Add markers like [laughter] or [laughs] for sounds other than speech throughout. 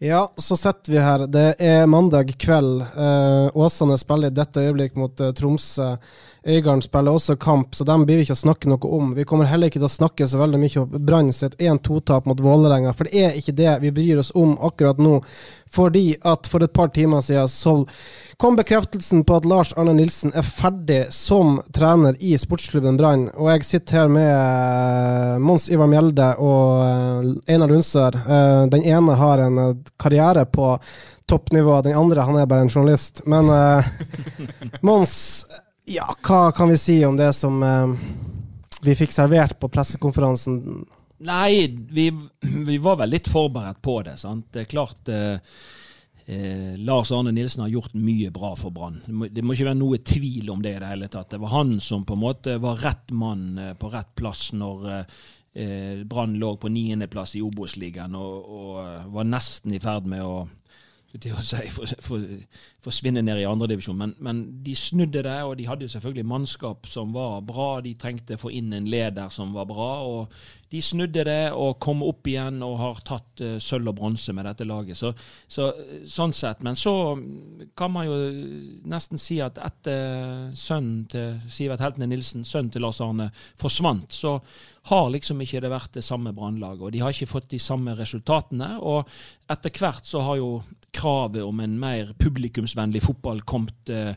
Ja, så sitter vi her. Det er mandag kveld. Eh, Åsane spiller i dette øyeblikk mot eh, Tromsø. Øygarden spiller også kamp, så dem blir vi ikke å snakke noe om. Vi kommer heller ikke til å snakke så veldig mye om Brann sitt 1-2-tap mot Vålerenga, for det er ikke det vi bryr oss om akkurat nå. Fordi at for et par timer siden så kom bekreftelsen på at Lars Arne Nilsen er ferdig som trener i sportsklubben Brann. Og jeg sitter her med eh, Mons Ivar Mjelde og eh, Einar Lundsør. Eh, Den ene har en karriere på toppnivå, den andre han er bare en journalist. Men [laughs] Mons, ja, hva kan vi si om det som eh, vi fikk servert på pressekonferansen? Nei, vi, vi var vel litt forberedt på det. sant? Det er klart eh, eh, Lars Arne Nilsen har gjort mye bra for Brann. Det, det må ikke være noe tvil om det i det hele tatt. Det var han som på en måte var rett mann eh, på rett plass når eh, eh, Brann lå på niendeplass i Obos-ligaen og, og var nesten i ferd med å til å si, for, for, forsvinne ned i andredivisjon. Men, men de snudde det, og de hadde jo selvfølgelig mannskap som var bra. De trengte å få inn en leder som var bra. og De snudde det og kom opp igjen og har tatt uh, sølv og bronse med dette laget. Så, så, sånn sett. Men så kan man jo nesten si at etter sønnen til Sivert Heltene Nilsen, sønnen til Lars Arne, forsvant, så har liksom ikke det vært det samme brannlaget. Og de har ikke fått de samme resultatene. Og etter hvert så har jo kravet om en mer publikumsvennlig fotball kommet eh,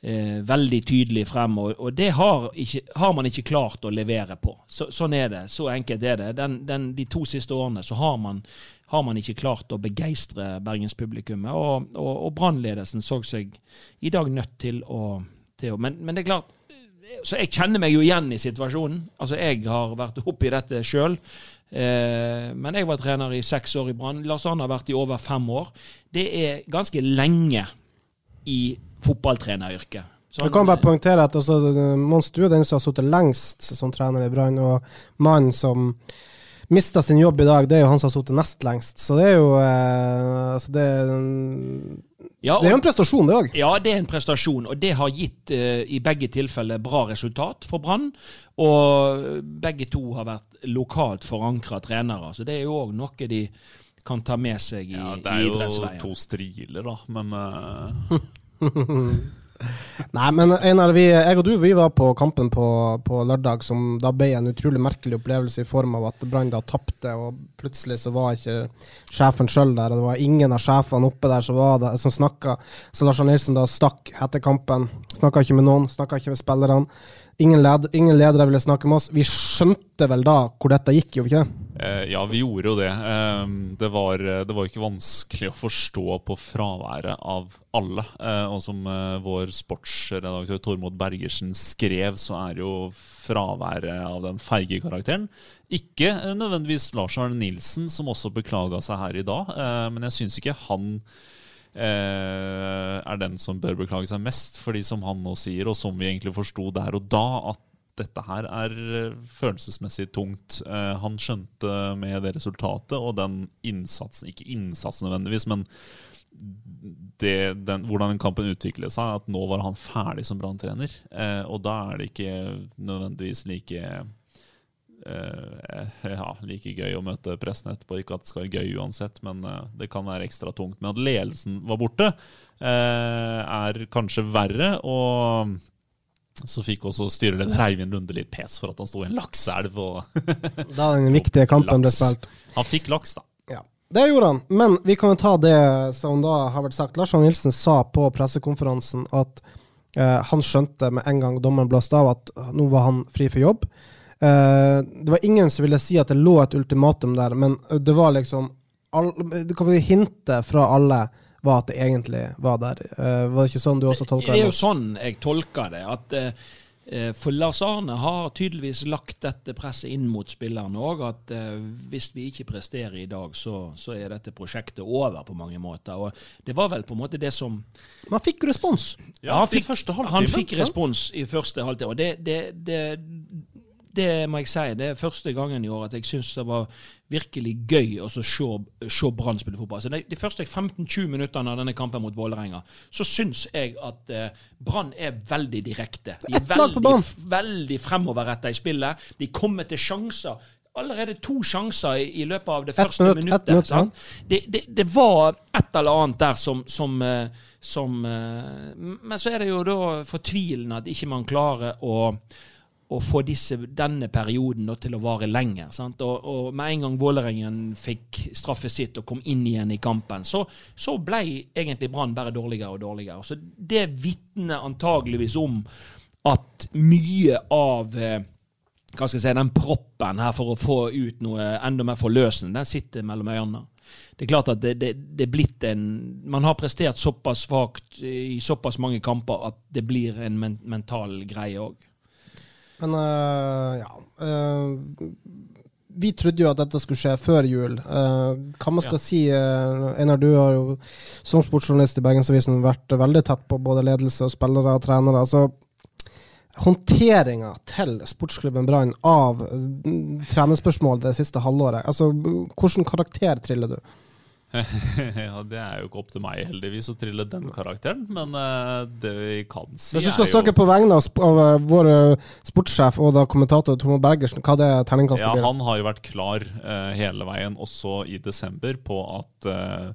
eh, veldig tydelig frem, og, og det har, ikke, har man ikke klart å levere på. Så, sånn er det. Så enkelt er det. Den, den, de to siste årene så har man, har man ikke klart å begeistre bergenspublikummet, og, og, og brannledelsen så seg i dag nødt til å, til å men, men det er klart så jeg kjenner meg jo igjen i situasjonen. Altså, Jeg har vært oppi dette sjøl. Eh, men jeg var trener i seks år i Brann. Lars Arne har vært i over fem år. Det er ganske lenge i fotballtreneryrket. Sånn, Jeg kan bare poengtere at altså, Mons, du er den som har sittet lengst som trener i Brann, og mannen som mista sin jobb i dag, det er jo han som har sittet nest lengst. Så det er jo eh, altså det, er- og, det er jo en prestasjon, det òg. Ja, det er en prestasjon, og det har gitt eh, i begge tilfeller bra resultat for Brann. Og begge to har vært lokalt forankra trenere, så det er jo òg noe de kan ta med seg i, idrettsveien. Ja, det er jo to striler, da, men eh, [laughs] [laughs] Nei, men Einar, vi, jeg og du vi var på kampen på, på lørdag, som da ble en utrolig merkelig opplevelse i form av at Brann da tapte, og plutselig så var ikke sjefen sjøl der, og det var ingen av sjefene oppe der som var som snakka. Så Lars Arne Nilsen da stakk etter kampen. Snakka ikke med noen, snakka ikke med spillerne. Ingen, led, ingen ledere ville snakke med oss. Vi skjønte vel da hvor dette gikk, gjorde vi ikke det? eh, ja, vi gjorde jo det. Eh, det, var, det var ikke vanskelig å forstå på fraværet av alle. Eh, og som eh, vår sportsredaktør Tormod Bergersen skrev, så er jo fraværet av den feige karakteren ikke eh, nødvendigvis Lars Arne Nilsen, som også beklaga seg her i dag, eh, men jeg syns ikke han er den som bør beklage seg mest, fordi som han nå sier, og som vi egentlig forsto der og da, at dette her er eh, følelsesmessig tungt. Eh, han skjønte med det resultatet og den innsatsen, ikke innsatsen nødvendigvis, men det, den, hvordan den kampen utviklet seg, at nå var han ferdig som branntrener. Eh, og da er det ikke nødvendigvis like eh, [laughs] ja, like gøy å møte pressen etterpå. Ikke at det skal være gøy uansett, men eh, det kan være ekstra tungt. Men at ledelsen var borte, eh, er kanskje verre. Og så fikk også styreleder Eivind Lunde litt pes for at han sto i en lakseelv. [laughs] Da den viktige kampen ble spilt. Han fikk laks, da. Ja. Det gjorde han, men vi kan jo ta det som da har vært sagt. Lars Arne Nilsen sa på pressekonferansen at eh, han skjønte med en gang dommeren blåste av at nå var han fri for jobb. Eh, det var ingen som ville si at det lå et ultimatum der, men det var liksom all, Det kan hintet fra alle var at det egentlig var der. Uh, var det ikke sånn du også tolka Det det? er jo sånn jeg tolker det. at eh, eh, for Lars Arne har tydeligvis lagt dette presset inn mot spillerne òg. At eh, hvis vi ikke presterer i dag, så, så er dette prosjektet over på mange måter. Og det var vel på en måte det som Man fikk respons. Ja, han fikk, han fikk respons i første halvtime. Og det, det, det, det må jeg si, det er første gangen i år at jeg syns det var virkelig gøy å se, se Brann spille fotball. Så de, de første 15-20 minuttene av denne kampen mot Vålerenga, så syns jeg at eh, Brann er veldig direkte. De er veldig, veldig fremoverretta i spillet. De kommer til sjanser. Allerede to sjanser i, løpet av det første minutt, minuttet. minutt, ja. det, det, det var et eller annet der som, som, eh, som eh, Men så er det jo da fortvilende at ikke man klarer å, å få disse, denne perioden til å vare lenger. Og, og med en gang Vålerengen fikk straffe sitt og kom inn igjen i kampen, så, så ble egentlig Brann bare dårligere og dårligere. Så det vitner antageligvis om at mye av eh, hva skal jeg si, den proppen her for å få ut noe enda mer forløsende, den sitter mellom øynene. Det er klart at det, det, det er blitt en Man har prestert såpass svakt i såpass mange kamper at det blir en men, mental greie òg. Men uh, ja Uh, Vi trodde jo at dette skulle skje før jul. Uh, hva man skal Ja. si uh, Einar, du har jo som sportsjournalist i Bergensavisen vært veldig tett på både ledelse og spillere og trenere. altså Håndteringa til sportsklubben Brann av uh, trenerspørsmål det siste halvåret. altså Hvilken karakter triller du? [laughs] ja, Det er jo ikke opp til meg heldigvis å trille den karakteren, men uh, det vi kan si Hvis du er skal jo snakke på vegne av, sp av uh, vår uh, sportssjef og da kommentator Tomo Bergersen, hva det er terningkastet Ja, blir? han har jo vært klar uh, hele veien, også i desember, på at eh,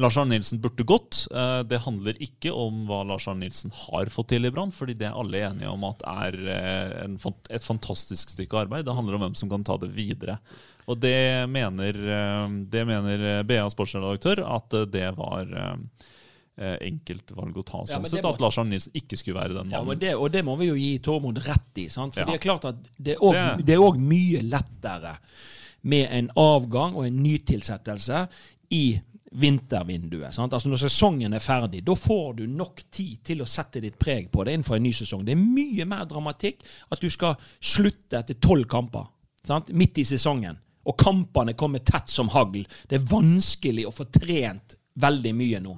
Lars Arne Nilsen burde gått. Eh, det handler ikke om hva Lars Arne Nilsen har fått til i Brann, fordi det er alle enige om at er eh, en, fant- et fantastisk stykke arbeid. Det handler om hvem som kan ta det videre. Og det mener, eh, det mener eh, BA sportsredaktør at eh, det var eh, eh, enkelt valg å ta, sånn ja, sett. må- At Lars Arne Nilsen ikke skulle være den Ja, mannen. men det, og det må vi jo gi Tormod rett i. Sant? For Ja. det er klart at det er òg mye lettere med en avgang og en nytilsettelse i vintervinduet. Sant? Altså Når sesongen er ferdig, da får du nok tid til å sette ditt preg på det innenfor en ny sesong. Det er mye mer dramatikk at du skal slutte etter tolv kamper sant? midt i sesongen. Og kampene kommer tett som hagl. Det er vanskelig å få trent veldig mye nå.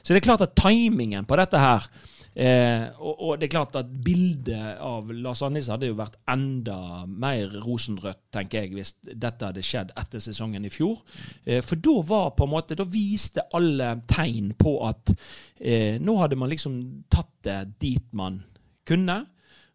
Så det er klart at timingen på dette her Eh, og, og det er klart at bildet av Lars Andis hadde jo vært enda mer rosenrødt, tenker jeg, hvis dette hadde skjedd etter sesongen i fjor. Eh, for da var på en måte Da viste alle tegn på at eh, nå hadde man liksom tatt det dit man kunne.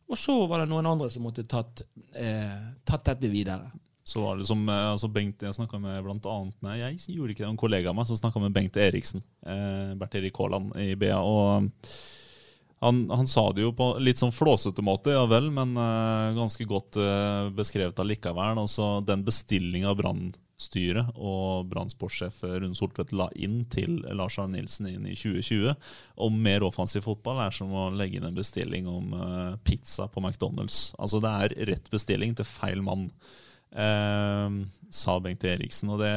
Og så var det noen andre som måtte tatt, eh, tatt dette videre. Så var det som eh, altså Bengt, Jeg snakka med blant annet Nei, jeg gjorde ikke det, en kollega av meg som snakka med Bengt Eriksen. Eh, Bert Erik Haaland i BA. og han, han sa det jo på litt sånn flåsete måte, ja vel, men eh, ganske godt eh, beskrevet allikevel. Altså, den bestillinga Brann-styret og Brann-sportssjef Rune Soltvedt la inn til Lars Arne Nilsen inn i 2020 om mer offensiv fotball, er som å legge inn en bestilling om eh, pizza på McDonald's. Altså, det er rett bestilling til feil mann. Eh, sa Bengt Eriksen. Og det,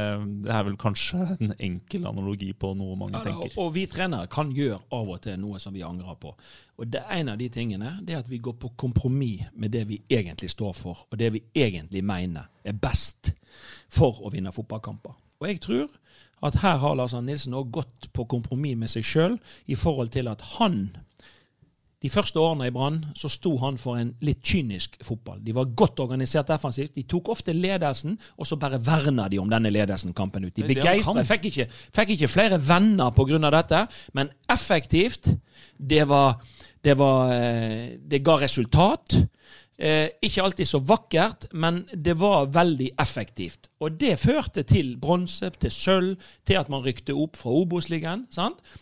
det er vel kanskje en enkel analogi på noe mange Ja, tenker. og, og vi trenere kan gjøre av og til noe som vi angrer på. Og det En av de tingene det er at vi går på kompromiss med det vi egentlig står for, og det vi egentlig mener er best for å vinne fotballkamper. Og jeg tror at her har Lars Arne Nilsen òg gått på kompromiss med seg sjøl i forhold til at han de første årene i Brann så sto han for en litt kynisk fotball. De var godt organisert defensivt. De tok ofte ledelsen, og så bare verna de om denne ledelsen kampen ut. De begeistra. Fikk, ikke- fikk ikke flere venner pga. dette, men effektivt. Det var Det, var, eh, det ga resultat. Eh, ikke alltid så vakkert, men det var veldig effektivt. Og det førte til bronse, til sølv, til at man rykte opp fra Obos-ligaen.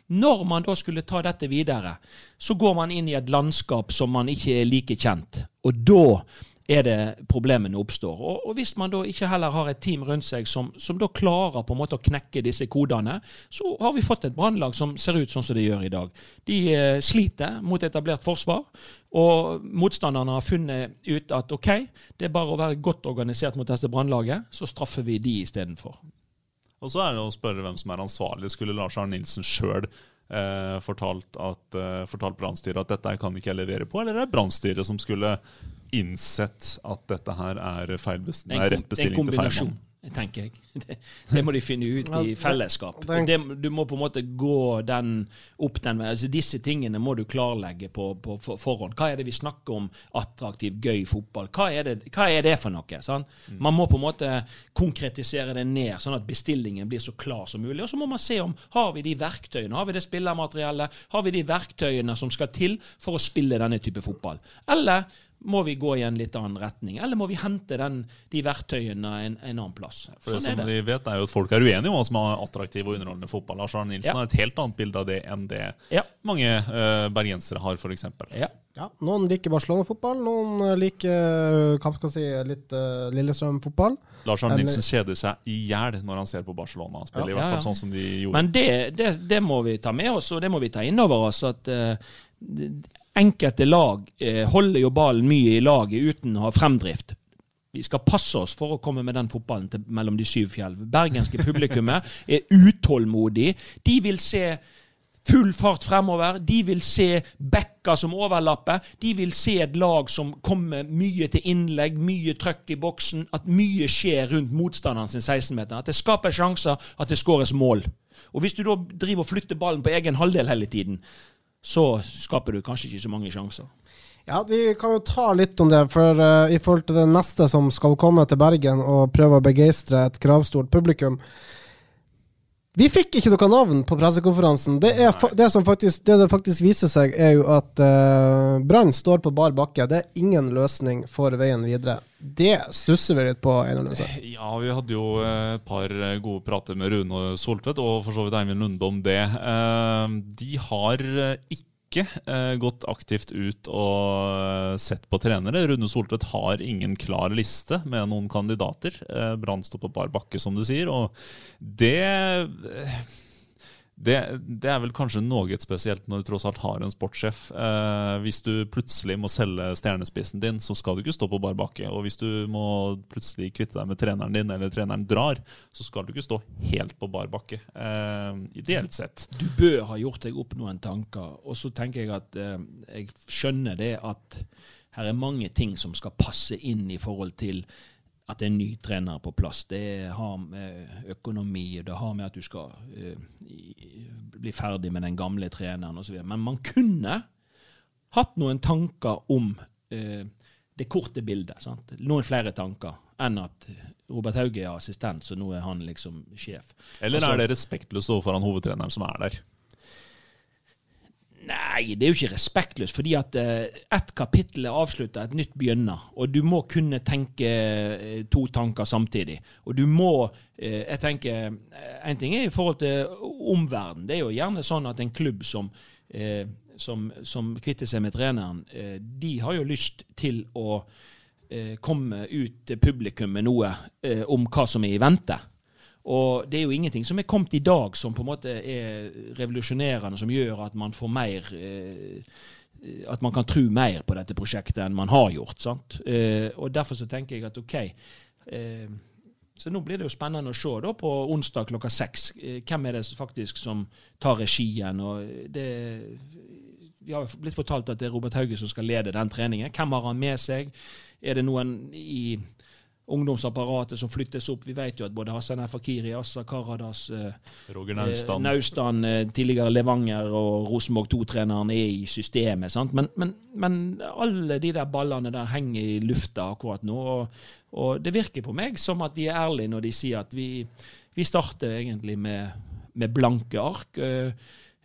Når man da skulle ta dette videre, så går man inn i et landskap som man ikke er like kjent. Og da er det problemene oppstår. Og, og, hvis man da ikke heller har et team rundt seg som, som, da klarer på en måte å knekke disse kodene, så har vi fått et brannlag som ser ut sånn som det gjør i dag. De eh, sliter mot etablert forsvar, og motstanderne har funnet ut at OK, det er bare å være godt organisert mot dette brannlaget, så straffer vi de istedenfor. Og så er det å spørre hvem som er ansvarlig. Skulle Lars Arne Nilsen sjøl eh, fortalt, at, eh, fortalt Brannstyret at dette kan ikke jeg levere på, eller er det Brannstyret som skulle innsett at dette her er feil bestilling til feil mann? tenker jeg. [laughs] Det, det, må de finne ut i fellesskap. Det, du må på en måte gå den opp den veien. Altså, disse tingene må du klarlegge på, på forhånd. Hva er det vi snakker om attraktiv, gøy fotball? Hva er det, hva er det for noe? Sånn? Man må på en måte konkretisere det ned, sånn at bestillingen blir så klar som mulig. Og så må man se om har vi de verktøyene, har vi det spillermateriellet, har vi de verktøyene som skal til for å spille denne type fotball. Eller må vi gå i en litt annen retning, eller må vi hente den, de verktøyene en, en, annen plass? For det sånn det. vi vet er jo at Folk er uenige om hva som er attraktiv og underholdende fotball. Lars Arne Nilsen ja. har et helt annet bilde av det enn det ja. mange uh, bergensere har, f.eks. Ja. ja. Noen liker Barcelona-fotball, noen eh, liker hva skal si, litt uh, Lillestrøm-fotball. Lars Arne Nilsen kjeder seg i hjel når han ser på Barcelona spille, i hvert fall sånn som de gjorde. Men det, det, det, må vi ta med oss, og det må vi ta inn over oss. at uh, enkelte lag eh, holder jo ballen mye i laget uten å ha fremdrift. Vi skal passe oss for å komme med den fotballen til, mellom de syv fjell. Bergenske publikummet [laughs] er utålmodig. De vil se full fart fremover. De vil se backer som overlapper. De vil se et lag som kommer mye til innlegg, mye trøkk i boksen. At mye skjer rundt motstanderen sin 16-meter. At det skaper sjanser, at det skåres mål. Og Hvis du da driver og flytter ballen på egen halvdel hele tiden, så skaper du kanskje ikke så mange sjanser. Ja, Vi kan jo ta litt om det, for uh, i forhold til det neste som skal komme til Bergen og prøve å begeistre et kravstort publikum, vi fikk ikke noe navn på pressekonferansen. Det, det, som faktisk, det, det faktisk viser seg, er jo at uh, Brann står på bar bakke. Det er ingen løsning for veien videre. Det stusser vi litt på. Einar Ja, vi hadde jo eh, et par gode prater med Rune Soltvedt og for så vidt Eivind Lunde om det. Uh, de har ikke eh, gått aktivt ut og eh, sett på trenere. Rune Soltvedt har ingen klar liste med noen kandidater. Eh, Brann står på bar bakke, som du sier. Og det eh, det, det, er vel kanskje noe spesielt når du tross alt har en sportssjef. Eh, hvis du plutselig må selge stjernespissen din, så skal du ikke stå på bar bakke. Og hvis du må plutselig kvitte deg med treneren din, eller treneren drar, så skal du ikke stå helt på bar bakke. Eh, ideelt sett. Du bør ha gjort deg opp noen tanker. Og så tenker jeg at eh, jeg skjønner det at her er mange ting som skal passe inn i forhold til at det er en ny trener på plass. Det har med økonomi det har med at du skal uh, bli ferdig med den gamle treneren osv. Men man kunne hatt noen tanker om uh, det korte bildet. Sant? Noen flere tanker enn at Robert Hauge er assistent, så nå er han liksom sjef. Eller altså, er det respektløst overfor han hovedtreneren som er der? Nei, det er jo ikke respektløst, fordi at uh, ett kapittel er avslutta, et nytt begynner. Og du må kunne tenke uh, to tanker samtidig. Og du må uh, Jeg tenker En ting er i forhold til omverdenen. Det er jo gjerne sånn at en klubb som, som, som kvitter seg med treneren, de har jo lyst til å komme ut til publikum med noe om hva som er i vente. Og det er jo ingenting som er kommet i dag som på en måte er revolusjonerende, som gjør at man får mer eh, At man kan tro mer på dette prosjektet enn man har gjort. sant? Eh, og Derfor så tenker jeg at OK eh, så nå blir det jo spennende å se da på onsdag klokka seks. Eh, hvem er det faktisk som tar regien? og det vi har blitt fortalt at det er Robert Hauge som skal lede den treningen. Hvem har han med seg? Er det noen i ungdomsapparatet som flyttes opp. Vi vet jo at både Hassan Fakiri, Assa Karadas, eh, Roger Naustdal, eh, Naustan, eh, tidligere Levanger og Rosenborg 2-treneren er i systemet. Men, men, men, alle de der ballene der henger i lufta akkurat nå. Og, og, det virker på meg som at de er ærlige når de sier at vi, vi starter egentlig med, med blanke ark.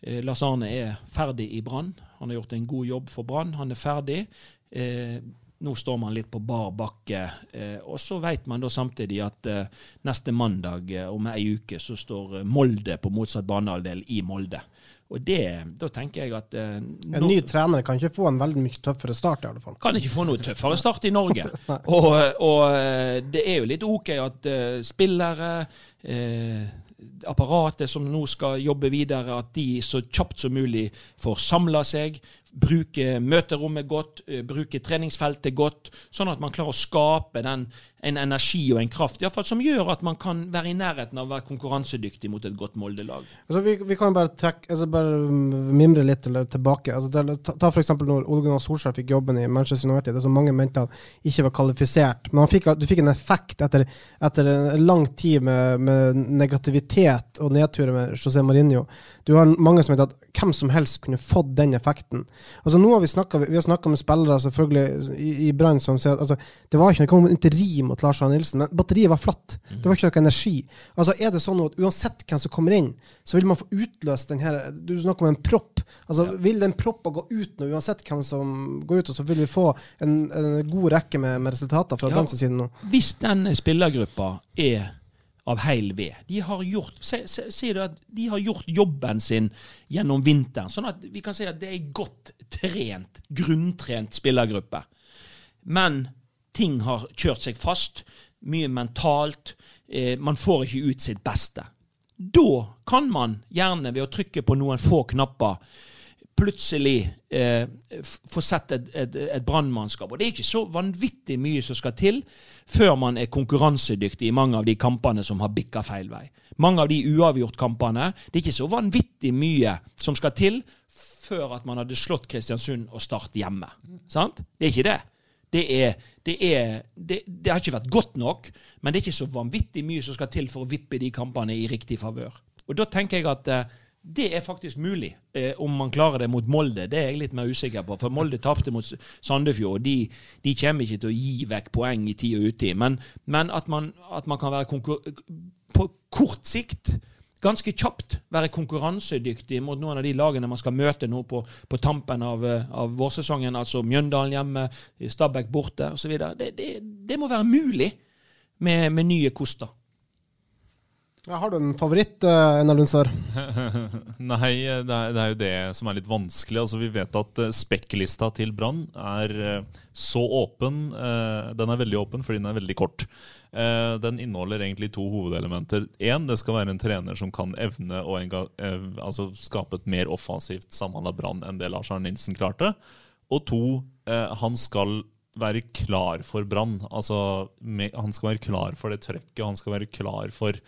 Lars Arne er ferdig i Brann. Han har gjort en god jobb for Brann. Han er ferdig. Nå står man litt på bar bakke. Eh, og så vet man da samtidig at eh, neste mandag eh, om ei uke så står Molde på motsatt banehalvdel i Molde. Og det, da tenker jeg at eh, En ny trener kan ikke få en veldig mye tøffere start, i alle fall. kan ikke få noe tøffere start i Norge. [laughs] og, og det er jo litt OK at spillere, eh, apparatet som nå skal jobbe videre, at de så kjapt som mulig får samla seg, bruke møterommet godt, eh, bruke treningsfeltet godt, sånn at man klarer å skape den, en energi og en kraft i fall, som gjør at man kan være i nærheten av å være konkurransedyktig mot et godt Molde-lag. Altså, vi, vi kan bare trekke, altså bare mm, mimre litt eller tilbake. Altså, ta ta eksempel når Ole Gunnar Solskjær fikk jobben i Manchester United. Det som mange mente han ikke var kvalifisert. Men fikk, du fikk en effekt etter, etter en lang tid med, med negativitet og nedturer med José Mourinho. Du har mange som mente at hvem som helst kunne fått den effekten. Altså nå har Vi snakket, vi har snakka med spillere selvfølgelig i, i Brann som sier at altså, det var ikke noe unteri mot Lars Arne Nilsen, men batteriet var flatt. Det var ikke noe energi. Altså Er det sånn at uansett hvem som kommer inn, så vil man få utløst den her Du snakker om en propp. Altså Vil den proppa gå ut nå, uansett hvem som går ut, og så vil vi få en, en god rekke med, med resultater fra Ja. Branns side nå? Hvis den spillergruppa er av heil ved De har gjort si, si at de har gjort jobben sin gjennom vinteren, sånn at vi kan si at det er en godt trent, grunntrent spillergruppe. Men ting har kjørt seg fast, mye mentalt. Eh, man får ikke ut sitt beste. Da kan man gjerne, ved å trykke på noen få knapper, plutselig eh, få sett et, et, et brannmannskap. Og det er ikke så vanvittig mye som skal til før man er konkurransedyktig i mange av de kampene som har bikka feil vei. Mange av de uavgjort-kampene. Det er ikke så vanvittig mye som skal til før at man hadde slått Kristiansund og Start hjemme. Sant? Det er ikke det. Det, er, det, er, det, det har ikke vært godt nok, men det er ikke så vanvittig mye som skal til for å vippe de kampene i riktig favør. Og da tenker jeg at eh, det er faktisk mulig, eh, om man klarer det mot Molde. Det er jeg litt mer usikker på, for Molde tapte mot Sandefjord. og De, de kommer ikke til å gi vekk poeng i tid og utid. Men, men at, man, at man kan være på kort sikt ganske kjapt være konkurransedyktig mot noen av de lagene man skal møte nå på, på tampen av, eh, av vårsesongen, altså Mjøndalen hjemme, Stabæk borte osv. Det, det, det må være mulig med, med nye koster. Ja, har du en favoritt, uh, Einar Lundsør? [laughs] Nei, det er, det er jo det som er litt vanskelig. Altså, vi vet at uh, spekklista til Brann er uh, så åpen. eh, den er veldig åpen fordi den er veldig kort. Eh, den inneholder egentlig to hovedelementer. Én, det skal være en trener som kan evne å eh, altså skape et mer offensivt samhandla Brann enn det Lars Arne Nilsen klarte. Og to, eh, han skal være klar for Brann. Altså, han skal være klar for det trøkket. Han skal være klar for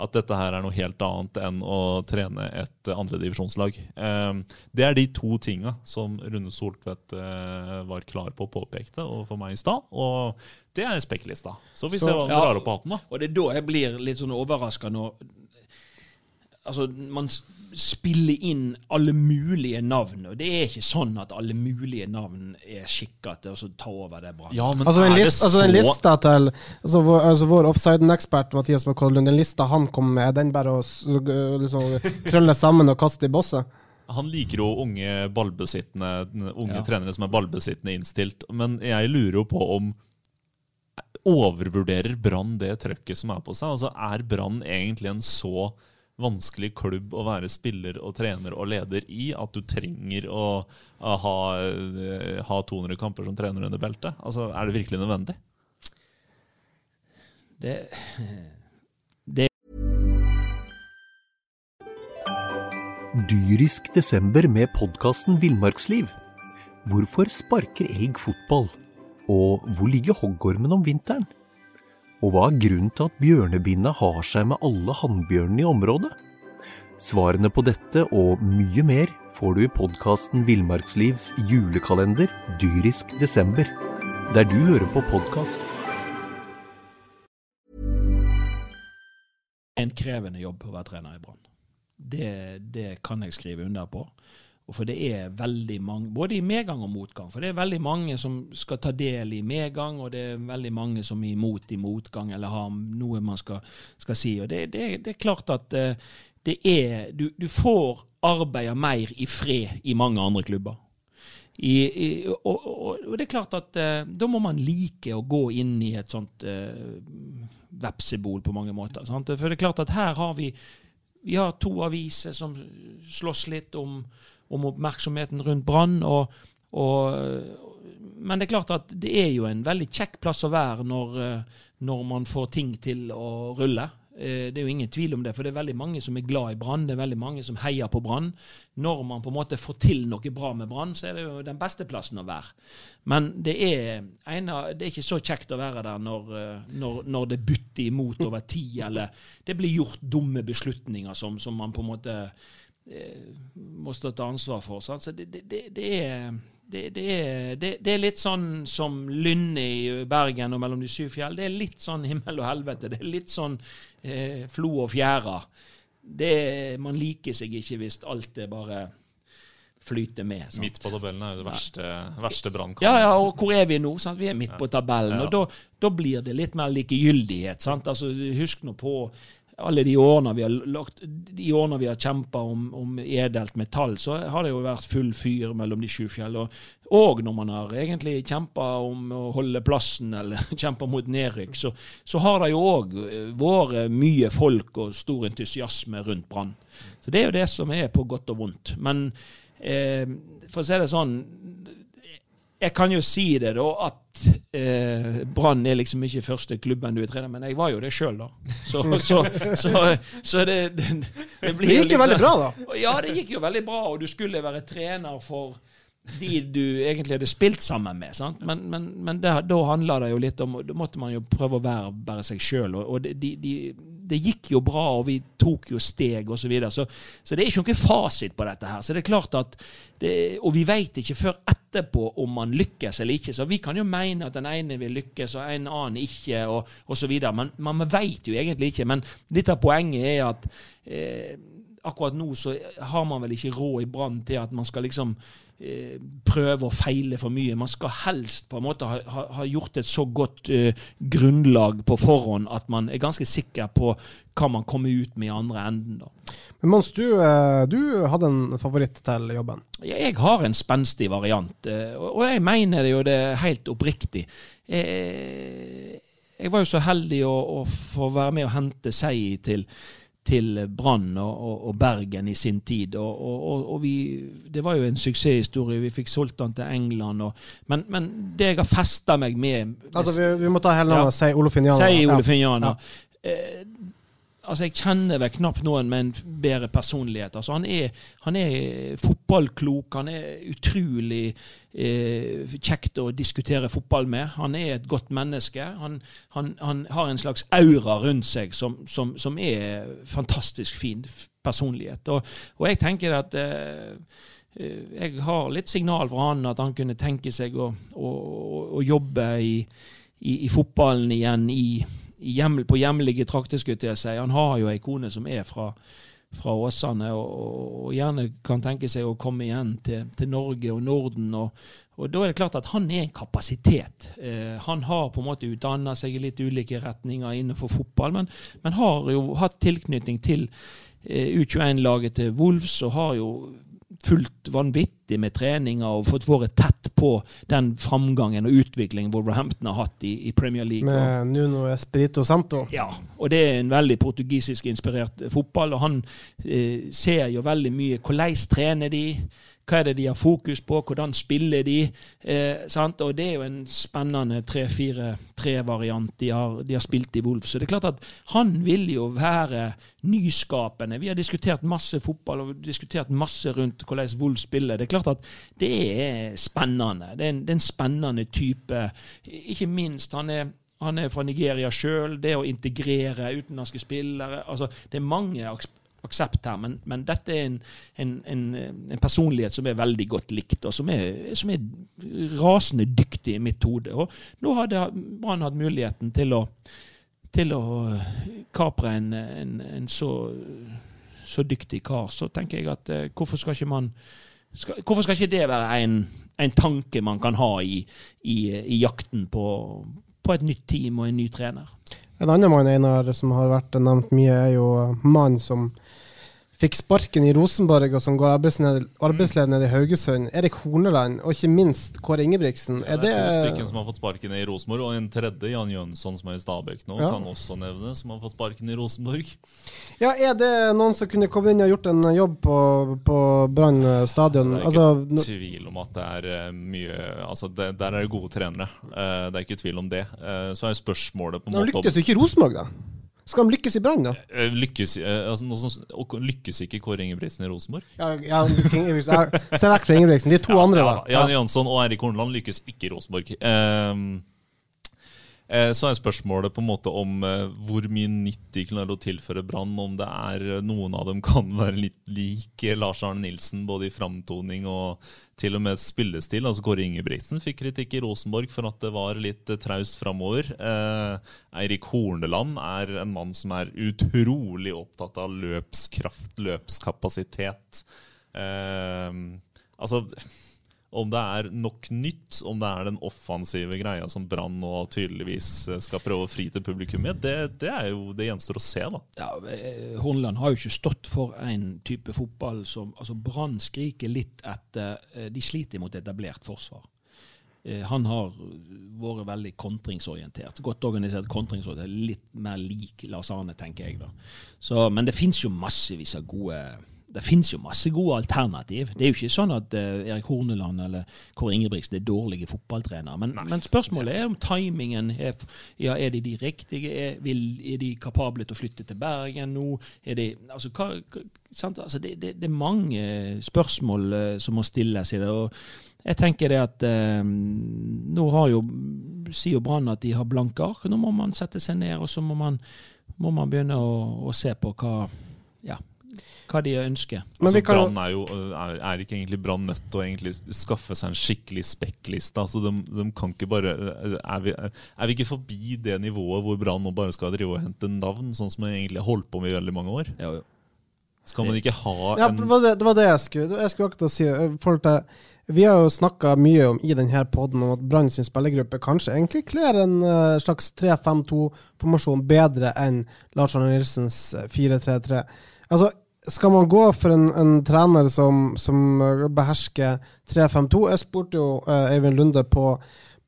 at dette her er noe helt annet enn å trene et andredivisjonslag. Eh, det er de to tinga som Rune Soltvedt eh, var klar på og påpekte overfor meg i stad. Og det er spekklista. Så vi ser hva han drar opp av hatten, da. Og det er da jeg blir litt sånn overraska når Altså, man s- spiller inn alle mulige navn, og det er ikke sånn at alle mulige navn er skikka til å ta over det bra. Ja, men Altså, en, det list, altså en lista til altså vår, altså vår offside-ekspert Mathias McCollum, den lista han kom med, er den bare å liksom, krølle sammen og kaste i bosset? Han liker jo unge ballbesittende Unge Ja. trenere som er ballbesittende innstilt. Men jeg lurer jo på om Overvurderer Brann det trøkket som er på seg? Altså, Er Brann egentlig en så vanskelig klubb å være spiller og trener og leder i at du trenger å, ha, eh, ha 200 kamper som trener under beltet? Altså, Er det virkelig nødvendig? Det, Dyrisk desember med podkasten Villmarksliv. Hvorfor sparker elg fotball? Og hvor ligger hoggormen om vinteren? Og hva er grunnen til at bjørnebinna har seg med alle hannbjørnene i området? Svarene på dette og mye mer får du i podkasten Villmarkslivs julekalender Dyrisk desember, der du hører på podkast. en krevende jobb å være trener i Brann. Det, det kan jeg skrive under på. For det er veldig mange, både i medgang og motgang. For det er veldig mange som skal ta del i medgang, og det er veldig mange som er imot i motgang, eller har noe man skal, skal si. Og det, det, det er klart at eh, det er du, du får arbeide mer i fred i mange andre klubber. i, i, og, og, det er klart at eh, da må man like å gå inn i et sånt eh, vepsebol på mange måter. Sant? For det er klart at her har vi vi har to aviser som slåss litt om, om oppmerksomheten rundt Brann. Og, og, men det er klart at det er jo en veldig kjekk plass å være når, eh, når man får ting til å rulle. Eh, det er jo ingen tvil om det, for det er veldig mange som er glad i Brann. Det er veldig mange som heier på Brann. Når man på en måte får til noe bra med Brann, så er det jo den beste plassen å være. Men det er, ene, det er ikke så kjekt å være der når, eh, når, når det butter imot over tid, eller det blir gjort dumme beslutninger som, som man på en måte må stå til ansvar for. Så det, det, det er det, det, er, det, det, er, litt sånn som Lynne i Bergen og mellom de syv fjell. Det er litt sånn himmel og helvete. Det er litt sånn eh, flo og fjæra. man liker seg ikke hvis alt er bare flyter med. Sant? Midt på tabellen er jo det verste, verste brannkampen. Ja, ja, og hvor er vi nå? Sant? Vi er midt på tabellen. Ja. og Da blir det litt mer likegyldighet. Sant? Altså, husk nå på alle de årene vi har, lagt, de årene vi har kjempa om, om, edelt metall, så har det jo vært full fyr mellom de sju fjell. Og, og når man har egentlig kjempa om å holde plassen, eller [laughs] kjempa mot nedrykk, så, så, har det jo òg vært mye folk og stor entusiasme rundt Brann. Så det er jo det som er på godt og vondt. Men eh, for å si det sånn jeg kan jo si det, da, at eh, Brann er liksom ikke første klubben du er trener, men jeg var jo det sjøl, da. Så, [laughs] så, så, så det, det, det, blir Det gikk jo veldig bra, da. Ja, det gikk jo veldig bra, og du skulle være trener for de du egentlig hadde spilt sammen med. Sant? Men, men, men det, da handla det jo litt om Da måtte man jo prøve å være bare seg sjøl. Og, og de, de, det gikk jo bra, og vi tok jo steg osv. Så, videre. så Så det er ikke noen fasit på dette her. Så det er klart at det, Og vi veit ikke før etterpå om man lykkes eller ikke. Så vi kan jo mene at den ene vil lykkes, og en annen ikke, og osv. Men man veit jo egentlig ikke. Men litt av poenget er at eh, akkurat nå så har man vel ikke råd i Brann til at man skal liksom Eh, prøve å feile for mye. Man skal helst på en måte ha, ha, ha gjort et så godt eh, grunnlag på forhånd at man er ganske sikker på hva man kommer ut med i andre enden. Da. Men Mons, du, uh, du, hadde en favoritt til jobben? Jeg har en spenstig variant, uh, og jeg mener det jo det helt oppriktig. Jeg, jeg var jo så heldig å, å få være med og hente seg til til Brann og, og, Bergen i sin tid. Og, og vi, det var jo en suksesshistorie. Vi fikk solgt den til England. men, men, det jeg har festa meg med Altså, vi, vi, må ta hele navnet. Ja, si Olofiniana. Si Olofiniana. Ja. Eh, altså Jeg kjenner vel knapt noen med en bedre personlighet. Altså Han er, han er fotballklok, han er utrolig eh, kjekt å diskutere fotball med. Han er et godt menneske. Han, han, han har en slags aura rundt seg som, som, som er fantastisk fin personlighet. Og, og jeg tenker at eh, eh, jeg har litt signal fra han at han kunne tenke seg å, å, å jobbe i, i, i fotballen igjen i hjeml, på hjemlige trakter, skulle jeg si. Han har jo ei kone som er fra, fra Åsane, og, og, gjerne kan tenke seg å komme igjen til, til Norge og Norden. Og, og, Da er det klart at han er en kapasitet. Eh, han har på en måte utdanna seg i litt ulike retninger innenfor fotball, men, men har jo hatt tilknytning til eh, U21-laget til Wolves og har jo fulgt vanvittig med treninger og fått vært tett på den framgangen og utviklingen Wolverhampton har hatt i, i Premier League. Med Nuno Espirito Santo. Ja, og det er en veldig portugisisk inspirert fotball. og Han eh, ser jo veldig mye hvordan trener de hva er det de har fokus på? Hvordan spiller de? Eh, og Det er jo en spennende 3-4-3-variant de, de, har spilt i Wolf. Så det er klart at han vil jo være nyskapende. Vi har diskutert masse fotball og diskutert masse rundt hvordan Wolf spiller. Det er klart at det er spennende. Det er en, det er en spennende type. Ikke minst, han er han er fra Nigeria sjøl. Det å integrere utenlandske spillere altså Det er mange aksept her, men, men dette er en, en, en, en, personlighet som er veldig godt likt, og som er, som er rasende dyktig i mitt hode. Og nå hadde Brann hatt muligheten til å, til å kapre en, så, så, dyktig kar. Så tenker jeg at eh, hvorfor skal ikke man skal, Hvorfor skal ikke det være en, tanke man kan ha i, i, i jakten på, på et nytt team og en ny trener? En annen mann Einar, som har vært nevnt mye, er jo mannen som fikk sparken i Rosenborg, og som går arbeidsleder, arbeidsledig nede i Haugesund. Erik Horneland, og ikke minst Kåre Ingebrigtsen. Ja, Er det er to stykker som har fått sparken i Rosenborg, og en tredje, Jan Jønsson, som er i Stabæk nå, Ja. kan også nevne, som har fått sparken i Rosenborg. ja, er det noen som kunne kommet inn og gjort en jobb på, på Brann stadion? Det er ikke altså, tvil om at det er eh, mye Altså, det, Der er det gode trenere. Eh, Det er ikke tvil om det. Eh, Så er spørsmålet på en måte lyktes jo ikke Rosenborg, da. Skal de lykkes i Brann, da? Eh, Lykkes, eh, altså, og lykkes ikke Kåre Ingebrigtsen i Rosenborg? Ja, ja, Se vekk fra Ingebrigtsen. De to andre, da. Ja, Jan Jansson og Erik Horneland lykkes ikke i Rosenborg. Eh, så er spørsmålet på en måte om eh, hvor mye nytt de klarer å tilføre Brann. Om det er eh, noen av dem kan være litt lik eh, Lars Arne Nilsen, både i framtoning og til og med spillestil. Altså Kåre Ingebrigtsen fikk kritikk i Rosenborg for at det var litt eh, traust framover. Eh, Eirik Horneland er en mann som er utrolig opptatt av løpskraft, løpskapasitet. Eh, altså om det er nok nytt, om det er den offensive greia som Brann nå tydeligvis eh, skal prøve å fri til publikum med, det, det er jo det gjenstår å se, da. Ja, Hornland har jo ikke stått for en type fotball som altså Brann skriker litt etter eh, De sliter mot etablert forsvar. Eh, Han har vært veldig kontringsorientert. Godt organisert kontringsorientert. Litt mer lik Lars Arne, tenker jeg. da. Så, men det fins jo massevis av gode det finnes jo masse gode alternativ. Det er jo ikke sånn at uh, Erik Horneland eller Kåre Ingebrigtsen er dårlige fotballtrenere. Men, men spørsmålet er om timingen er, ja, er de de riktige? Er, vil, er de kapable til å flytte til Bergen nå? Er de, altså, hva? Altså, det, det, det er mange spørsmål uh, som må stilles i det. og jeg tenker det at eh, nå har jo, sier jo Brann at de har blanke ark. Nå må man sette seg ned og så må man, må man begynne å, å se på hva, ja, hva de ønsker. Men Altså, kan Brann er jo er, er ikke egentlig Brann nødt til å egentlig skaffe seg en skikkelig spekkliste. Altså, de, de kan ikke bare er vi, er vi ikke forbi det nivået hvor Brann nå bare skal drive og hente navn, sånn som vi egentlig har holdt på med i veldig mange år? Ja, jo. Skal man ikke ha Ja, en det var det, det var det jeg skulle Jeg skulle akkurat si. eh, forhold til- Vi har jo snakka mye om i denne poden om at Brann sin spillergruppe kanskje egentlig kler en uh, slags 3-5-2-formasjon bedre enn Lars Arne Nilsens eh, 4-3-3. Altså, skal man gå for en, en trener som, som eh, behersker 3-5-2? Jeg spurte jo eh, Eivind Lunde på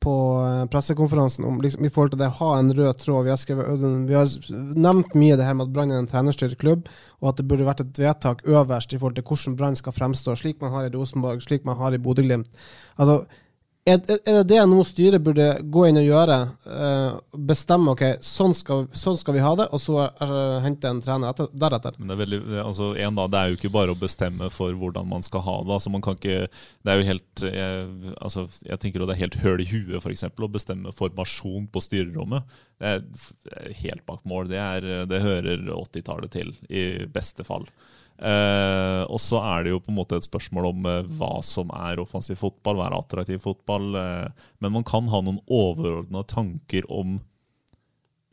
på eh, pressekonferansen om liksom, i forhold til det å ha en rød tråd. Vi har, skrevet, vi har nevnt mye det her med at Brann er en trenerstyrt klubb, og at det burde vært et vedtak øverst i forhold til hvordan Brann skal fremstå, slik man har i Rosenborg, slik man har i Bodø-Glimt. Altså, er, det det nå styret burde gå inn og gjøre? eh, bestemme ok, sånn skal, sånn skal vi ha det, og så eh, hente en trener etter, deretter? Men det er, veldig, altså, en da, det er jo ikke bare å bestemme for hvordan man skal ha det. Altså, man kan ikke, det er jo helt jeg, altså, jeg tenker det er helt høl i huet for eksempel, å bestemme formasjon på styrerommet. Det er helt bak mål. Det, er, det hører 80-tallet til, i beste fall. Eh, og så er det jo på en måte et spørsmål om uh, hva som er offensiv fotball, hva er attraktiv fotball. Uh, men man kan ha noen overordna tanker om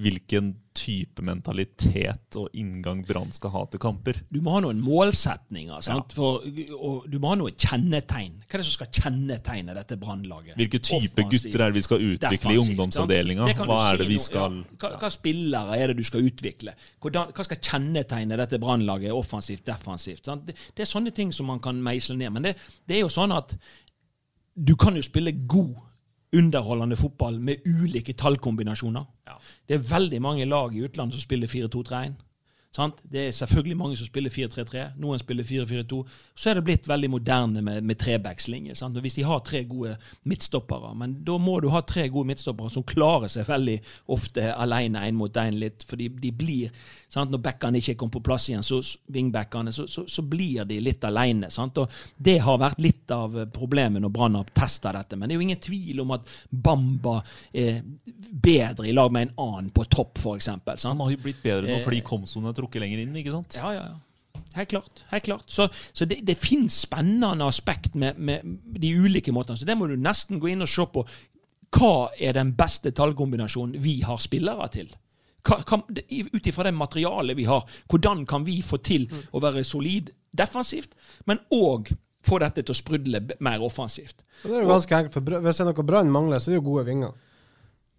hvilken type mentalitet og inngang Brann skal ha til kamper. Du må ha noen målsetninger, sant? For, og du må ha noen kjennetegn. Hva er det som skal kjennetegne dette brannlaget? Hvilke type Offensivt, gutter er det vi skal utvikle i defensivt, sant? ungdomsavdelinga? Hva er det vi skal ja. hva, hva spillere er det du skal utvikle? Hvordan, hva skal kjennetegne dette brannlaget offensivt, defensivt? Sant? Det, det er sånne ting som man kan meisle ned. Men det, det er jo sånn at du kan jo spille god underholdende fotball med ulike tallkombinasjoner. Det er veldig mange lag i utlandet som spiller 4-2-3-1. Sant? Det er selvfølgelig mange som spiller 4-3-3. Noen spiller 4-4-2. Så er det blitt veldig moderne med, med trebackslinje. Hvis de har tre gode midtstoppere, men da må du ha tre gode midtstoppere som klarer seg veldig ofte alene én mot én litt, For de blir sant? Når backene ikke kommer på plass igjen, så så, så, så blir de litt alene. Sant? Og Det har vært litt av problemet når Brann har testa dette. Men det er jo ingen tvil om at Bamba er bedre i lag med en annen på topp, f.eks. Han har jo blitt bedre nå Eh, fordi Komson er trukket lenger inn, ikke sant? Ja, ja, ja. Helt klart. helt klart. Så, så det, det finnes spennende aspekt med, med de ulike måtene. Så det må du nesten gå inn og se på. Hva er den beste tallkombinasjonen vi har spillere til? Ut ifra det materialet vi har, hvordan kan vi få til å være solid defensivt, men òg få dette til å sprudle mer offensivt? Det er jo ganske enkelt, for Hvis det er noe Brann mangler, så er det jo gode vinger.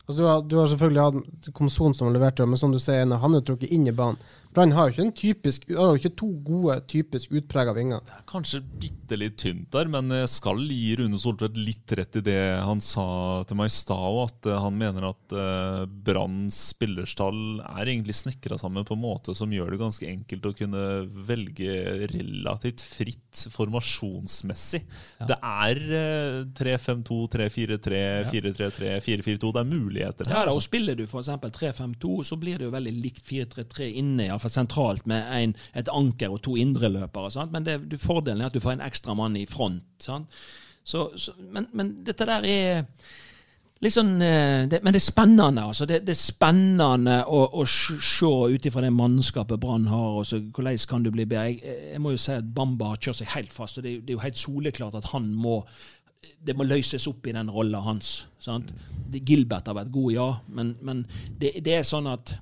Altså, du, har, du har selvfølgelig hatt Komson som har levert, men som du sier, han er trukket inn i banen. Brann har jo ikke en typisk, har jo ikke to gode, typisk utprega vinger. Det er Kanskje bitte litt tynt der, men jeg skal gi Rune Soltvedt litt rett i det han sa til meg i stad, at eh, han mener at uh, Branns spillerstall er egentlig snekra sammen på en måte som gjør det ganske enkelt å kunne velge relativt fritt formasjonsmessig. Ja. Det er uh, 3-5-2, 3-4-3, 4-3-3, 4-4-2. Det er muligheter. Ja, da, og Spiller du f.eks. 3-5-2, så blir det jo veldig likt 4-3-3 inne. Ja iallfall sentralt med en, et anker og to indreløpere. Men det, du, fordelen er at du får en ekstra mann i front. Så, så, men, men, dette der er litt sånn eh, det, Men det er spennende. altså. Det, det er spennende å, å se ut ifra det mannskapet Brann har. og så Hvordan kan du bli bedre? Jeg, jeg, må jo si at Bamba har kjørt seg helt fast. og Det, det er jo helt soleklart at han må det må løses opp i den rolla hans. Sant? Gilbert har vært god, ja, men, men det, det, er sånn at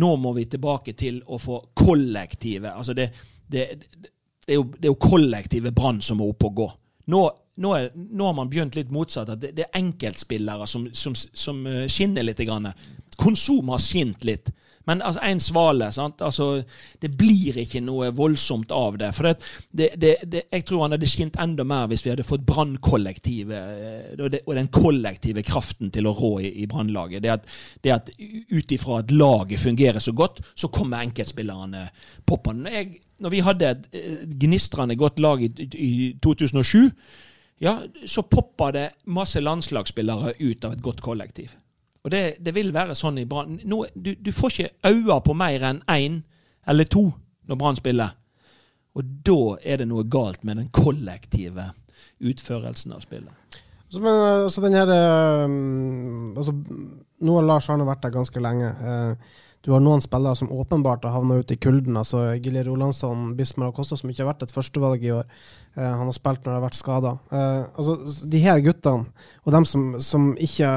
nå må vi tilbake til å få kollektive altså det, det, det er, jo, det er jo kollektive Brann som må opp og gå. Nå, nå, er, nå, har man begynt litt motsatt. at Det, er enkeltspillere som, som, som, eh, skinner litt. Konsum har skint litt. Men altså, en svale altså, Det blir ikke noe voldsomt av det. For det, det, det, jeg tror han hadde skint enda mer hvis vi hadde fått brannkollektivet eh, og, den kollektive kraften til å rå i, i Brannlaget. Det at, det at ut ifra at laget fungerer så godt, så kommer enkeltspillerne poppende. Når vi hadde et eh, gnistrende godt lag i, i 2007, ja, så poppa det masse landslagsspillere ut av et godt kollektiv. Og det, det vil være sånn i Brann. Du, du, får ikke øyne på mer enn én eller to når Brann spiller. Og da er det noe galt med den kollektive utførelsen av spillet. Så, men, så den her, um, altså, nå har Lars Arne vært der ganske lenge. Uh, du har noen spillere som åpenbart har havna ute i kulden. altså Gilly Rolandsson, Bismar Acosta, som ikke har vært et førstevalg i år. Eh, han har spilt når det har vært skada. Eh, altså, de her guttene, og dem som, som, ikke,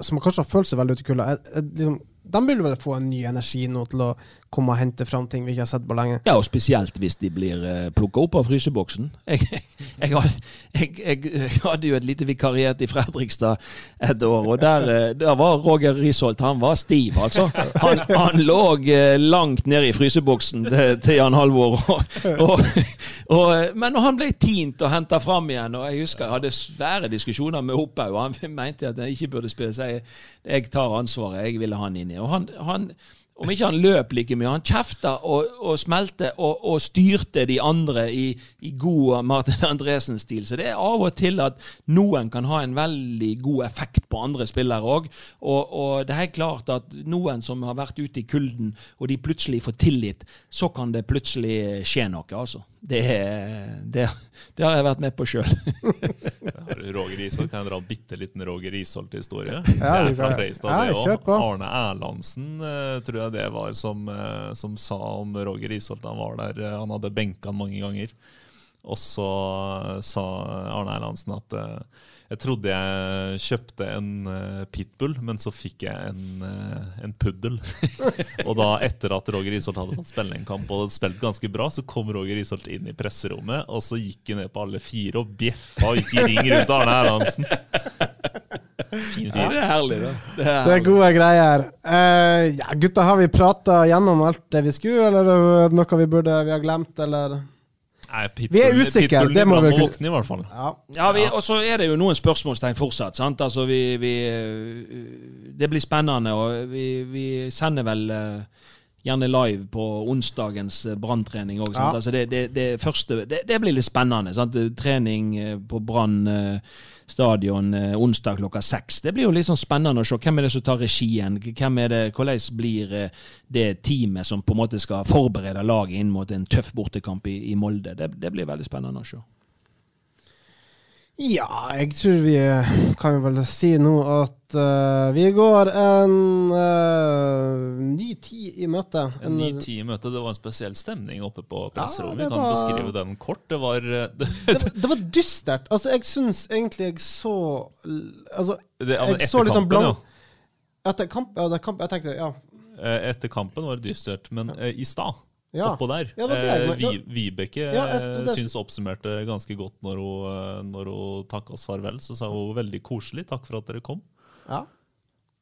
som kanskje har følt seg veldig ute i kulda, liksom, de vil vel få en ny energi nå til å komme og hente fram ting vi ikke har sett på lenge. Ja, og spesielt hvis de blir eh, plukka opp av fryseboksen. [laughs] Jeg, jeg, jeg, jeg, hadde jo et lite vikariat i Fredrikstad et år, og der, uh, der var Roger Risholt Han var stiv, altså. Han, han lå uh, langt nede i fryseboksen til, Jan Halvor. Og, og, og, men han ble tint og henta fram igjen, og jeg husker jeg hadde svære diskusjoner med Opphaug, og han mente at jeg ikke burde spille, så jeg, jeg tar ansvaret, jeg ville han inn i. Og han, han om ikke han løp like mye. Han kjefta og, og smelte og, og, styrte de andre i, i god Martin Andresen-stil. Så det er av og til at noen kan ha en veldig god effekt på andre spillere òg. Og, og, det er helt klart at noen som har vært ute i kulden, og de plutselig får tillit, så kan det plutselig skje noe, altså. Det, det, det har jeg vært med på sjøl. [laughs] Roger Isholt, kan jeg dra en bitte liten Roger Isholt-historie? Ja, det er fra Freistad. Arne Erlandsen eh, tror jeg det var som, eh, som sa om Roger Isholt. Han var der, eh, han hadde benka han mange ganger. Og så sa Arne Erlandsen at jeg trodde jeg kjøpte en pitbull, men så fikk jeg en, en puddel. [laughs] og da, etter at Roger Isholt hadde fått spille en kamp og spilt ganske bra, så kom Roger Isholt inn i presserommet, og så gikk han ned på alle fire og bjeffa og gikk i ring rundt Arne Erlandsen. Fin fyr. Ja, det er herlig, det. Det er, det er gode greier. Uh, ja, gutta, har vi prata gjennom alt det vi skulle, eller er det noe vi burde vi har glemt, eller? Nei, pitbull, vi er usikre. Det må vi våkne, i hvert fall. Ja, ja vi, og så er det jo noen spørsmålstegn fortsatt. sant? Altså, vi, vi, Det blir spennende, og vi, vi sender vel uh, gjerne live på onsdagens Brann-trening òg. Ja. Altså, det, det, det, første, det, blir litt spennende. sant? Trening uh, på Brann stadion eh, onsdag klokka seks. Det blir jo litt sånn spennende å se. Hvem er det som tar regien? Hvem er det, hvordan blir eh, det teamet som på en måte skal forberede laget inn mot en tøff bortekamp i, i Molde? Det, det blir veldig spennende å se. Ja, jeg tror vi kan vel si nå at uh, vi går en uh, ny tid i møte. En, en, ny tid i møte. Det var en spesiell stemning oppe på presserommet. Ja, vi kan var, beskrive den kort. Det var [laughs] det, det, det, var dystert. Altså, jeg syns egentlig jeg så Altså, det, jeg etter så liksom kampen, ja. Etter kamp, ja, kamp, jeg tenkte, ja. Etter kampen var det dystert, men uh, i stad ja. oppå der. Ja, eh, Vibeke ja, eh, syns oppsummerte ganske godt når hun, eh, når hun takka oss farvel. Så sa hun veldig koselig. Takk for at dere kom. Ja.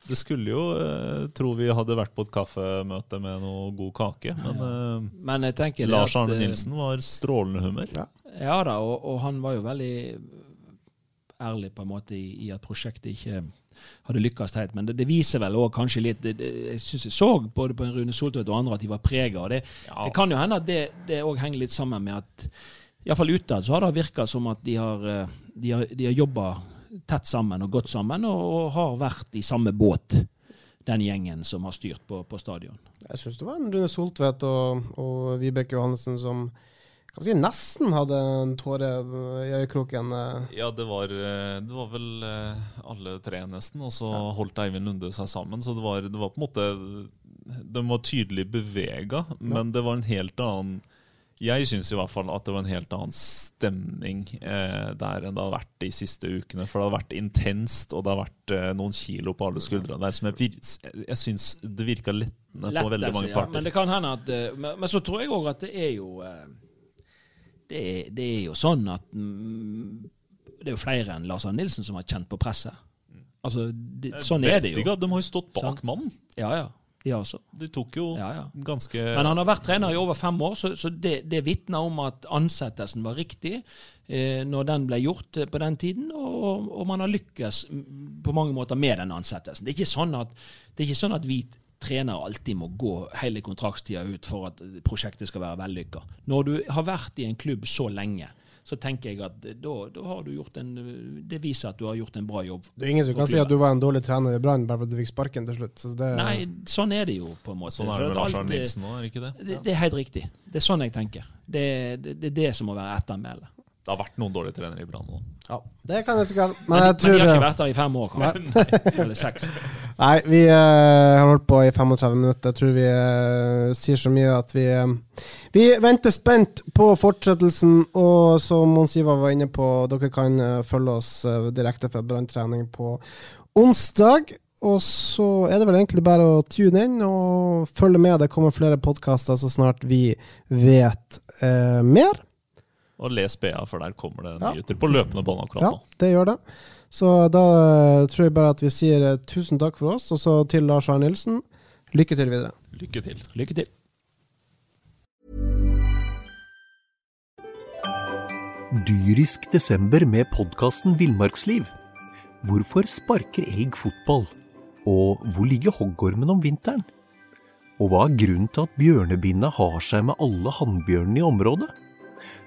Det skulle jo eh, tro vi hadde vært på et kaffemøte med noe god kake, men eh, Men jeg tenker Lars Arne at, Nilsen var strålende humør. Ja da, og, og han var jo veldig ærlig på en måte i, i at prosjektet ikke hadde lykkes helt. Men det, det viser vel òg kanskje litt det, det, Jeg syns jeg så både på Rune Soltvedt og andre at de var prega. Det, det kan jo hende at det, òg henger litt sammen med at Iallfall utad så har det virka som at de har, eh, de har, de har jobba tett sammen og gått sammen, og, og har vært i samme båt, den gjengen som har styrt på, på stadion. Jeg syns det var en Rune Soltvedt og, og Vibeke Johannessen som kan si, nesten hadde en tåre i øyekroken. eh. Ja, det var, eh, det var vel eh, alle tre nesten, og så holdt Eivind Lunde seg sammen. Så det var, det var på en måte De var tydelig bevega, men det var en helt annen Jeg syns i hvert fall at det var en helt annen stemning eh, der enn det har vært de siste ukene. For det har vært intenst, og det har vært eh, noen kilo på alle skuldrene der som jeg, jeg syns det virka lettende på veldig mange mange ja. parter. Men det kan hende at men, men så tror jeg òg at det er jo eh, det det er jo sånn at mm, det er jo flere enn Lars Arne Nilsen som har kjent på presset. Altså, det, sånn er det jo. Ikke, De har jo stått bak sånn. mannen. Ja, ja. De har også. Det tok jo Ja, ja. ganske Men han har vært trener i over fem år, så, så det, det vitner om at ansettelsen var riktig eh, når den ble gjort eh, på den tiden, og, og man har lykkes mm, på mange måter med den ansettelsen. Det er ikke sånn at, det er ikke sånn at vi trenere alltid må gå hele kontraktstida ut for at prosjektet skal være vellykka. Når du har vært i en klubb så lenge, så tenker jeg at da, da har du gjort en Det viser at du har gjort en bra jobb. Det er ingen som kan kan si at du var en dårlig trener i Brann bare fordi du fikk sparken til slutt. Så det, Nei, sånn er det jo, på en måte. Sånn er det med Lars Arne Nilsen òg, er det ikke det? Det, det er helt riktig. Det er sånn jeg tenker. Det, det, det er det som må være ettermælet. Det har vært noen dårlige trenere i Brann nå. ja, det kan jeg ikke. Men, Men, jeg tror men de har ikke vært der i fem år, kanskje? [laughs] [laughs] Eller seks. Nei, vi uh, har holdt på i 35 minutter. Jeg tror vi uh, sier så mye at vi uh, Vi venter spent på fortsettelsen, og som Mons Ivar var inne på, dere kan følge oss direkte fra branntrening på onsdag. Og så er det vel egentlig bare å tune inn og følge med. Det kommer flere podkaster så snart vi vet eh, mer. Og les BA, for der kommer det Ja. nyheter på løpende bånd akkurat Ja, nå. det gjør det. Så da eh, tror jeg bare at vi sier eh, tusen takk for oss, og så til Lars Arne Nilsen, lykke til videre. Lykke til. Lykke til. Dyrisk desember med podkasten Villmarksliv. Hvorfor sparker elg fotball? Og hvor ligger hoggormen om vinteren? Og hva er grunnen til at bjørnebinna har seg med alle hannbjørnene i området?